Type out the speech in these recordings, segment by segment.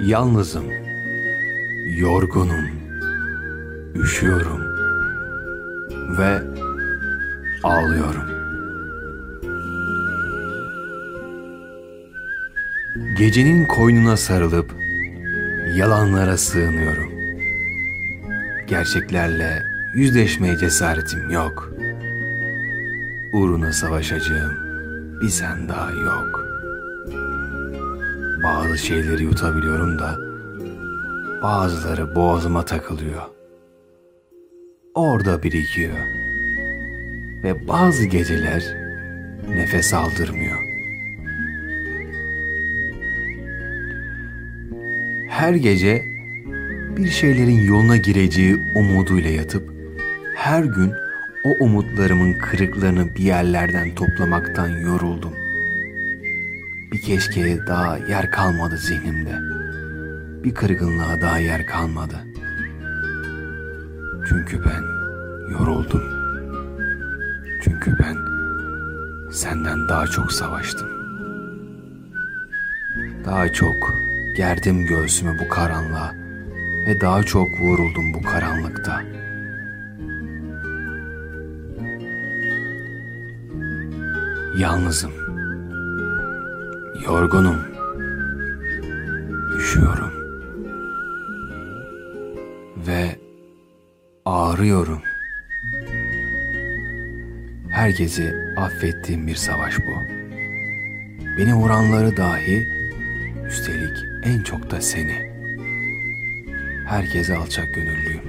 Yalnızım, yorgunum, üşüyorum ve ağlıyorum. Gecenin koynuna sarılıp yalanlara sığınıyorum. Gerçeklerle yüzleşmeye cesaretim yok. Uğruna savaşacağım bir sen daha yok. Bazı şeyleri yutabiliyorum da bazıları boğazıma takılıyor. Orada birikiyor. Ve bazı geceler nefes aldırmıyor. Her gece bir şeylerin yoluna gireceği umuduyla yatıp her gün o umutlarımın kırıklarını bir yerlerden toplamaktan yoruldum. Bir keşkeye daha yer kalmadı zihnimde. Bir kırgınlığa daha yer kalmadı. Çünkü ben yoruldum. Çünkü ben senden daha çok savaştım. Daha çok gerdim göğsüme bu karanlığa ve daha çok vuruldum bu karanlıkta. Yalnızım. Yorgunum. Üşüyorum. Ve ağrıyorum. Herkesi affettiğim bir savaş bu. Beni vuranları dahi, üstelik en çok da seni. Herkese alçak gönüllüyüm.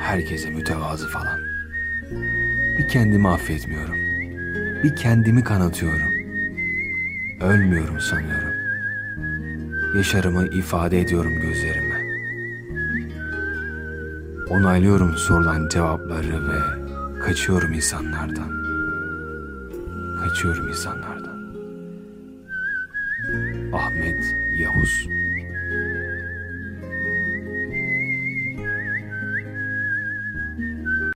Herkese mütevazı falan. Bir kendimi affetmiyorum. Bir kendimi kanatıyorum. Ölmüyorum sanıyorum. Yaşarımı ifade ediyorum gözlerime. Onaylıyorum sorulan cevapları ve kaçıyorum insanlardan. Kaçıyorum insanlardan. Ahmet Yavuz